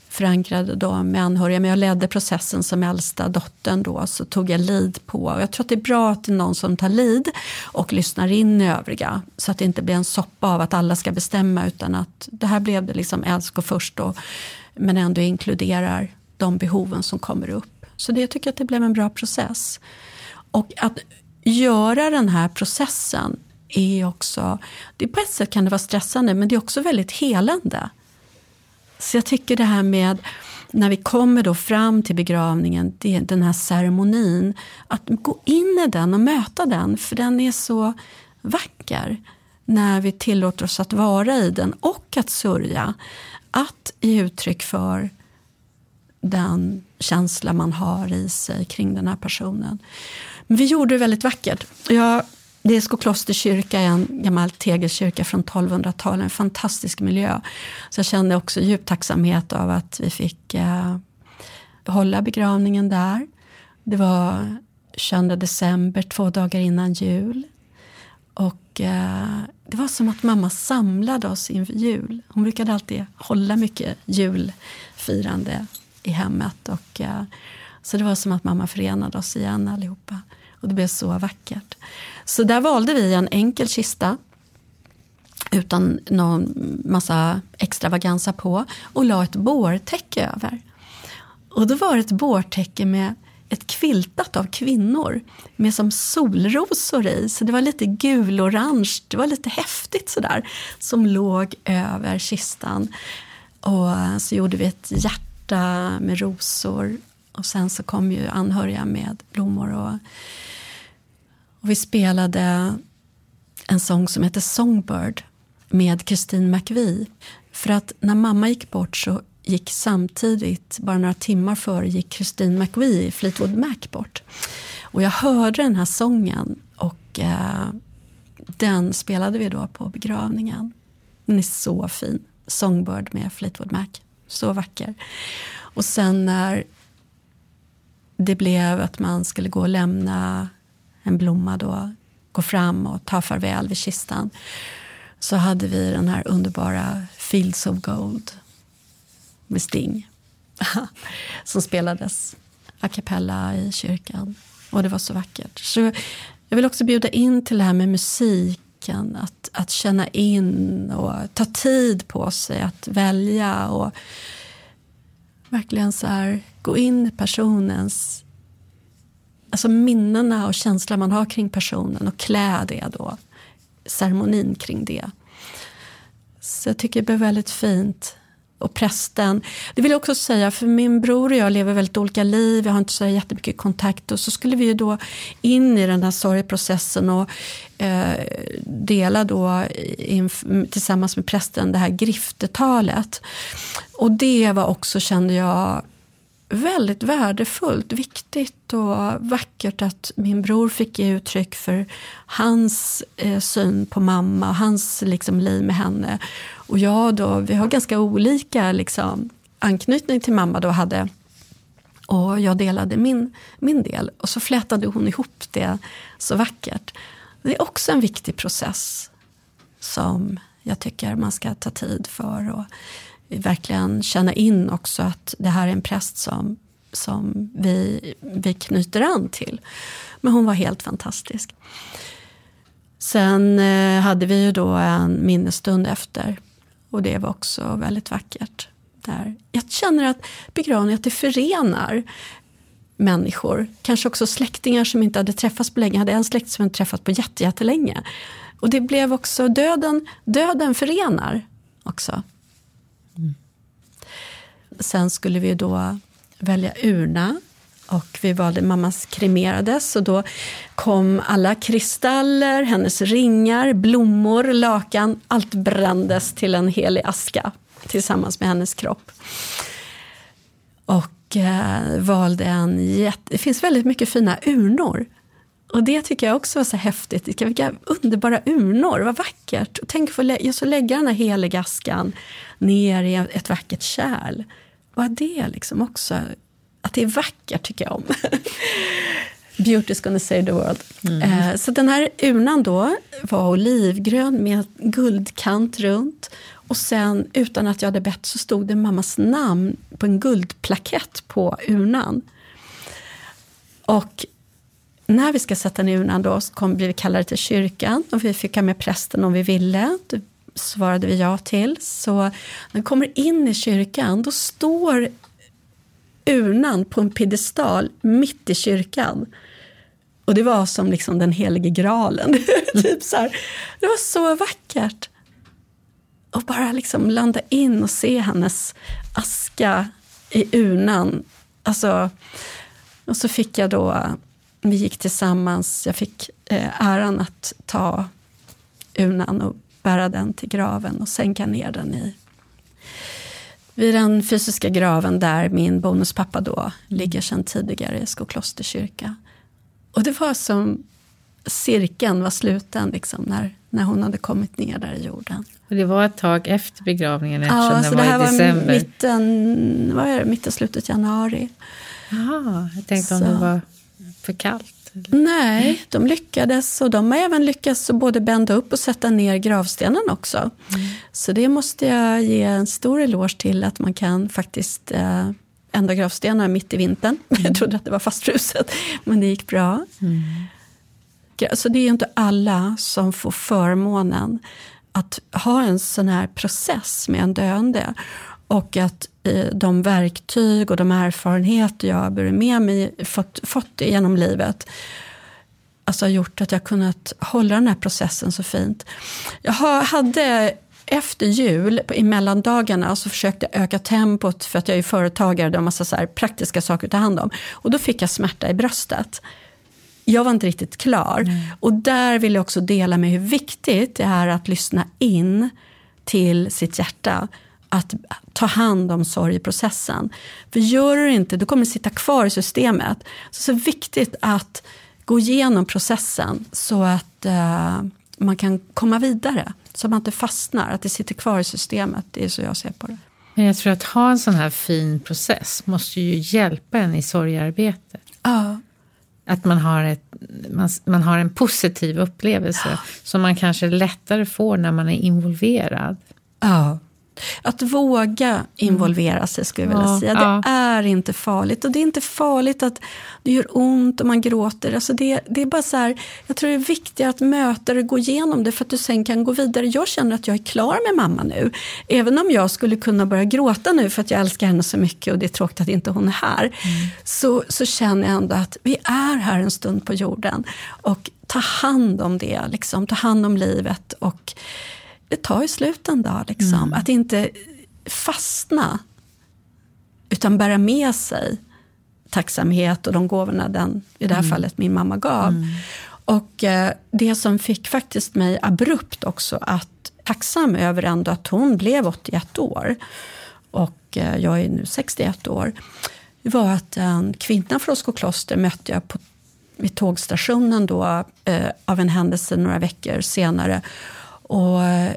förankrade då med anhöriga. Men jag ledde processen som äldsta dottern då, så tog jag lid på. Och jag tror att det är bra att det är någon som tar lid och lyssnar in i övriga. Så att det inte blir en soppa av att alla ska bestämma utan att det här blev det liksom älsko först och men ändå inkluderar de behoven som kommer upp. Så det, jag tycker att det blev en bra process. Och att göra den här processen är också, det på ett sätt kan det vara stressande men det är också väldigt helande. Så jag tycker det här med när vi kommer då fram till begravningen, det, den här ceremonin, att gå in i den och möta den, för den är så vacker när vi tillåter oss att vara i den och att sörja. Att ge uttryck för den känsla man har i sig kring den här personen. Men vi gjorde det väldigt vackert. Jag, det är Skokloster kyrka, en gammal tegelkyrka från 1200-talet, en fantastisk miljö. Så jag kände också djup tacksamhet av att vi fick eh, hålla begravningen där. Det var 22 december, två dagar innan jul. Och eh, det var som att mamma samlade oss inför jul. Hon brukade alltid hålla mycket julfirande i hemmet. Och, eh, så det var som att mamma förenade oss igen allihopa. Och det blev så vackert. Så där valde vi en enkel kista utan någon massa extravaganza på och la ett bårtäcke över. Och då var det ett bårtäcke med ett kviltat av kvinnor med som solrosor i. Så det var lite gulorange, det var lite häftigt sådär som låg över kistan. Och så gjorde vi ett hjärta med rosor och sen så kom ju anhöriga med blommor. Och, och vi spelade en sång som heter Songbird med Christine McVie. För att när mamma gick bort så gick samtidigt, bara några timmar före, gick Christine McVie, Fleetwood Mac, bort. Och jag hörde den här sången och eh, den spelade vi då på begravningen. Den är så fin. Songbird med Fleetwood Mac. Så vacker. Och sen när det blev att man skulle gå och lämna en blomma då, gå fram och ta farväl vid kistan, så hade vi den här underbara Fields of Gold med Sting. som spelades a cappella i kyrkan. Och det var så vackert. Så jag vill också bjuda in till det här med musiken. Att, att känna in och ta tid på sig att välja. Och verkligen så här, gå in i personens alltså minnena och känslan man har kring personen och klä det då. Ceremonin kring det. Så jag tycker det blir väldigt fint och prästen. Det vill jag också säga, för min bror och jag lever väldigt olika liv, vi har inte så jättemycket kontakt och så skulle vi ju då in i den här sorgprocessen och eh, dela då in, tillsammans med prästen det här griftetalet. Och det var också, kände jag, väldigt värdefullt, viktigt och vackert att min bror fick ge uttryck för hans eh, syn på mamma, och hans liksom, liv med henne. Och jag då, vi har ganska olika liksom, anknytning till mamma då hade. Och jag delade min, min del och så flätade hon ihop det så vackert. Det är också en viktig process som jag tycker man ska ta tid för. Och verkligen känna in också att det här är en präst som, som vi, vi knyter an till. Men hon var helt fantastisk. Sen eh, hade vi ju då en minnesstund efter och det var också väldigt vackert. Där. Jag känner att begravning att det förenar människor. Kanske också släktingar som inte hade träffats på länge. Jag hade en släkt som inte träffat på jättelänge. Och det blev också döden, döden förenar också. Mm. Sen skulle vi då välja urna och vi valde mammas kremerades och då kom alla kristaller, hennes ringar, blommor, lakan. Allt brändes till en helig aska tillsammans med hennes kropp. Och eh, valde en jätte... Det finns väldigt mycket fina urnor. Och det tycker jag också var så häftigt. Vilka underbara urnor, vad vackert. Och tänk att just lägga den här heliga askan ner i ett vackert kärl. Vad det liksom också? Att det är vackert tycker jag om. Beauty's gonna save the world. Mm. Eh, så den här urnan då var olivgrön med guldkant runt. Och sen, utan att jag hade bett, så stod det mammas namn på en guldplakett på urnan. Och när vi ska sätta ner urnan då så kom, blev vi kallade till kyrkan och vi fick ha med prästen om vi ville. Det svarade vi ja till. Så när vi kommer in i kyrkan, då står urnan på en piedestal mitt i kyrkan. Och det var som liksom den helige graalen. typ så här. Det var så vackert. Och bara liksom landa in och se hennes aska i urnan. Alltså, och så fick jag då, vi gick tillsammans, jag fick eh, äran att ta urnan och bära den till graven och sänka ner den i vid den fysiska graven där min bonuspappa då mm. ligger sedan tidigare i Skokloster kyrka. Och det var som cirkeln var sluten liksom, när, när hon hade kommit ner där i jorden. Och det var ett tag efter begravningen eftersom ja, den så var det här i december? var mitten, vad är det, mitten, slutet januari. Jaha, jag tänkte så. om det var för kallt. Nej, de lyckades och de har även lyckats både bända upp och sätta ner gravstenen också. Mm. Så det måste jag ge en stor eloge till att man kan faktiskt eh, ändra gravstenar mitt i vintern. Mm. Jag trodde att det var fastfruset, men det gick bra. Mm. Så det är inte alla som får förmånen att ha en sån här process med en döende. Och att de verktyg och de erfarenheter jag har burit med mig, fått, fått genom livet, alltså har gjort att jag kunnat hålla den här processen så fint. Jag hade efter jul, i mellandagarna, så försökte jag öka tempot för att jag är företagare, det har massa så praktiska saker att ta hand om. Och då fick jag smärta i bröstet. Jag var inte riktigt klar. Mm. Och där vill jag också dela med hur viktigt det är att lyssna in till sitt hjärta att ta hand om sorgeprocessen. För gör du det inte, då kommer det sitta kvar i systemet. Så det är så viktigt att gå igenom processen så att uh, man kan komma vidare. Så att man inte fastnar, att det sitter kvar i systemet. Det är så jag ser på det. Men jag tror att ha en sån här fin process måste ju hjälpa en i sorgearbetet. Ja. Att man har, ett, man, man har en positiv upplevelse ja. som man kanske lättare får när man är involverad. Ja. Att våga involvera sig skulle jag vilja ja, säga. Det ja. är inte farligt. Och det är inte farligt att det gör ont och man gråter. Alltså det, det är bara så här, jag tror det är viktigt att möta det och gå igenom det för att du sen kan gå vidare. Jag känner att jag är klar med mamma nu. Även om jag skulle kunna börja gråta nu för att jag älskar henne så mycket och det är tråkigt att inte hon är här. Mm. Så, så känner jag ändå att vi är här en stund på jorden. Och ta hand om det, liksom, ta hand om livet. och det tar ju slut en dag. Liksom. Mm. Att inte fastna, utan bära med sig tacksamhet och de gåvorna den, i det här mm. fallet, min mamma gav. Mm. Och eh, det som fick faktiskt mig abrupt också att tacksam över ändå att hon blev 81 år och eh, jag är nu 61 år, var att en kvinna från Skokloster mötte jag på, vid tågstationen då, eh, av en händelse några veckor senare. Och eh,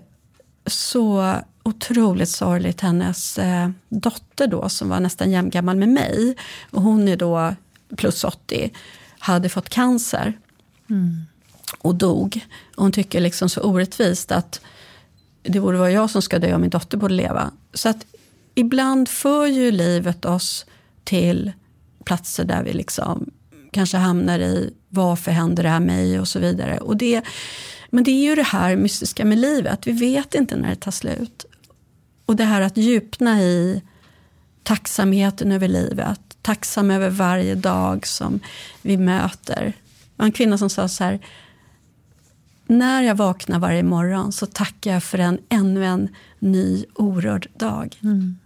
så otroligt sorgligt. Hennes eh, dotter då, som var nästan jämngammal med mig, och hon är då plus 80, hade fått cancer. Mm. Och dog. Och hon tycker liksom så orättvist att det borde vara jag som ska dö och min dotter borde leva. Så att ibland för ju livet oss till platser där vi liksom kanske hamnar i varför händer det här mig och så vidare. Och det men det är ju det här mystiska med livet. Vi vet inte när det tar slut. Och det här att djupna i tacksamheten över livet. Tacksam över varje dag som vi möter. Det var en kvinna som sa så här. När jag vaknar varje morgon så tackar jag för en ännu en ny orörd dag. Mm.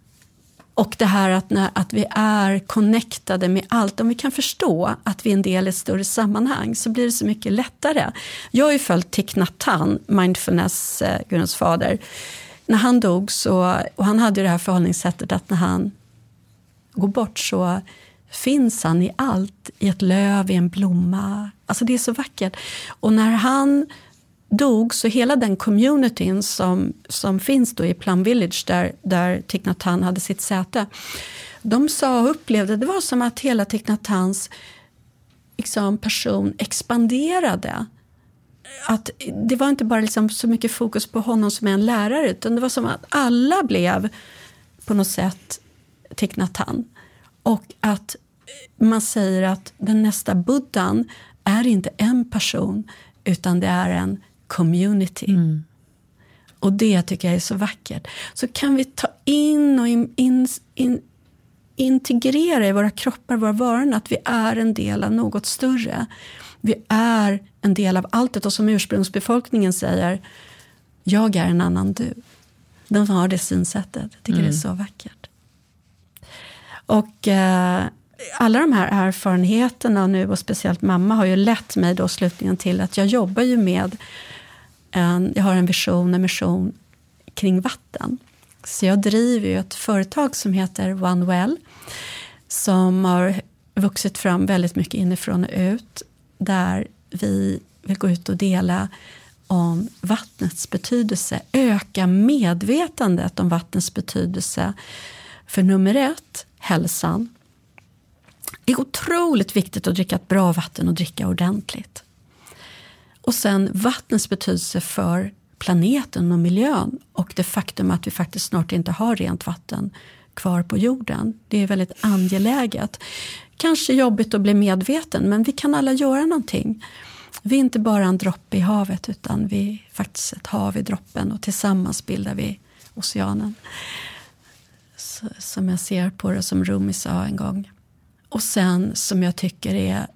Och det här att, när, att vi är connectade med allt. Om vi kan förstå att vi är en del i ett större sammanhang så blir det så mycket lättare. Jag har ju följt Thich Nhat Hanh, mindfulness, eh, fader. När han dog, så, och han hade ju det här förhållningssättet att när han går bort så finns han i allt. I ett löv, i en blomma. Alltså det är så vackert. Och när han dog, så hela den communityn som, som finns då i Plum Village där, där Thich Nhat Hanh hade sitt säte, de sa och upplevde det var som att hela Thich Nhat Hanhs liksom, person expanderade. Att det var inte bara liksom så mycket fokus på honom som en lärare utan det var som att alla blev på något sätt Thich Nhat Hanh. Och att man säger att den nästa buddhan är inte en person utan det är en community. Mm. Och det tycker jag är så vackert. Så kan vi ta in och in, in, in integrera i våra kroppar, våra varor, att vi är en del av något större. Vi är en del av alltet och som ursprungsbefolkningen säger, jag är en annan du. De har det synsättet. Jag tycker mm. det är mm. så vackert. Och eh, alla de här erfarenheterna nu, och speciellt mamma, har ju lett mig då slutligen till att jag jobbar ju med en, jag har en vision, en mission kring vatten. Så jag driver ju ett företag som heter OneWell, som har vuxit fram väldigt mycket inifrån och ut, där vi vill gå ut och dela om vattnets betydelse, öka medvetandet om vattnets betydelse. För nummer ett, hälsan. Det är otroligt viktigt att dricka ett bra vatten och dricka ordentligt. Och sen vattnets betydelse för planeten och miljön och det faktum att vi faktiskt snart inte har rent vatten kvar på jorden. Det är väldigt angeläget. Kanske jobbigt att bli medveten, men vi kan alla göra någonting. Vi är inte bara en droppe i havet, utan vi är faktiskt ett hav i droppen och tillsammans bildar vi oceanen. Så, som jag ser på det, som Rumi sa en gång. Och sen som jag tycker är,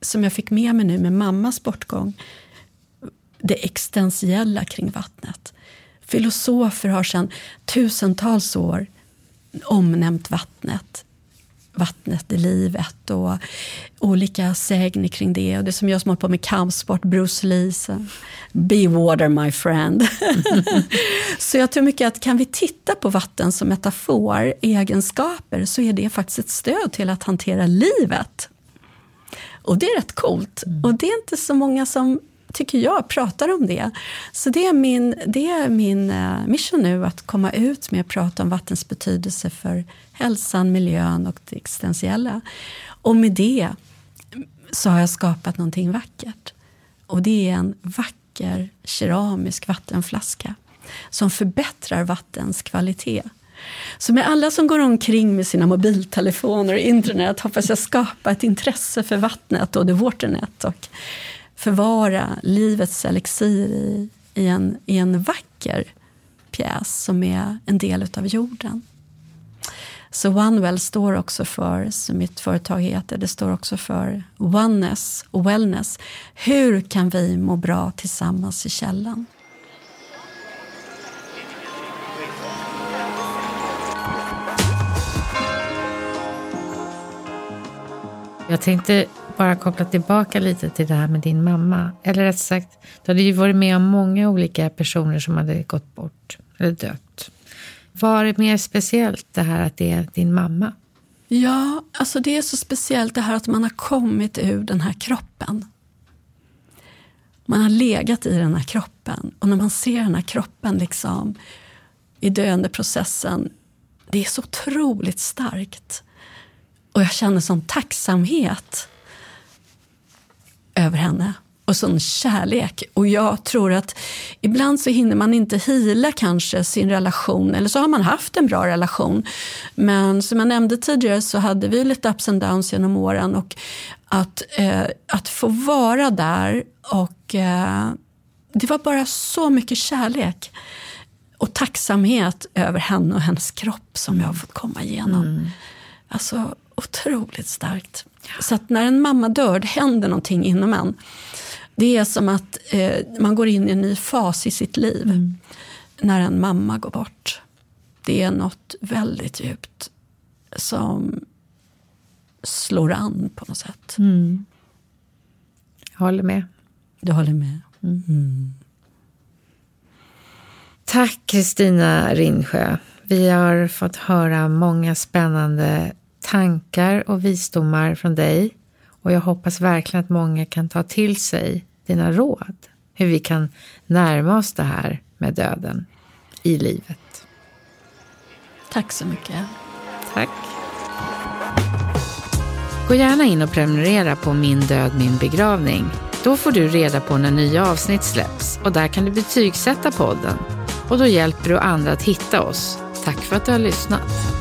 som jag fick med mig nu med mammas bortgång, det existentiella kring vattnet. Filosofer har sedan tusentals år omnämnt vattnet. Vattnet i livet och olika sägner kring det. Och det som jag som håller på med kampsport, Bruce Lee, Be water my friend. så jag tror mycket att kan vi titta på vatten som metafor, egenskaper, så är det faktiskt ett stöd till att hantera livet. Och det är rätt coolt. Mm. Och det är inte så många som tycker jag, pratar om det. Så det är min, det är min uh, mission nu, att komma ut med att prata om vattens betydelse för hälsan, miljön och det existentiella. Och med det så har jag skapat någonting vackert. Och det är en vacker keramisk vattenflaska som förbättrar vattens kvalitet. Så med alla som går omkring med sina mobiltelefoner och internet hoppas jag skapa ett intresse för vattnet och det waternet och förvara livets elixir i, i, en, i en vacker pjäs som är en del av jorden. Så OneWell står också för, som mitt företag heter, det står också för oneness och wellness. Hur kan vi må bra tillsammans i källan? Jag tänkte bara koppla tillbaka lite till det här med din mamma. Eller rätt sagt, du hade ju varit med om många olika personer som hade gått bort eller dött. Var det mer speciellt det här att det är din mamma? Ja, alltså det är så speciellt det här att man har kommit ur den här kroppen. Man har legat i den här kroppen och när man ser den här kroppen liksom i döendeprocessen, det är så otroligt starkt. Och jag känner sån tacksamhet över henne och sån kärlek. Och jag tror att ibland så hinner man inte hila kanske sin relation, eller så har man haft en bra relation. Men som jag nämnde tidigare så hade vi lite ups and downs genom åren och att, eh, att få vara där och eh, det var bara så mycket kärlek och tacksamhet över henne och hennes kropp som jag har fått komma igenom. Mm. Alltså otroligt starkt. Så att när en mamma dör, det händer någonting inom en. Det är som att eh, man går in i en ny fas i sitt liv mm. när en mamma går bort. Det är något väldigt djupt som slår an på något sätt. Mm. Jag håller med. Du håller med? Mm. mm. Tack Kristina Rinsjö. Vi har fått höra många spännande tankar och visdomar från dig och jag hoppas verkligen att många kan ta till sig dina råd. Hur vi kan närma oss det här med döden i livet. Tack så mycket. Tack. Gå gärna in och prenumerera på Min död, min begravning. Då får du reda på när nya avsnitt släpps och där kan du betygsätta podden. Och då hjälper du andra att hitta oss. Tack för att du har lyssnat.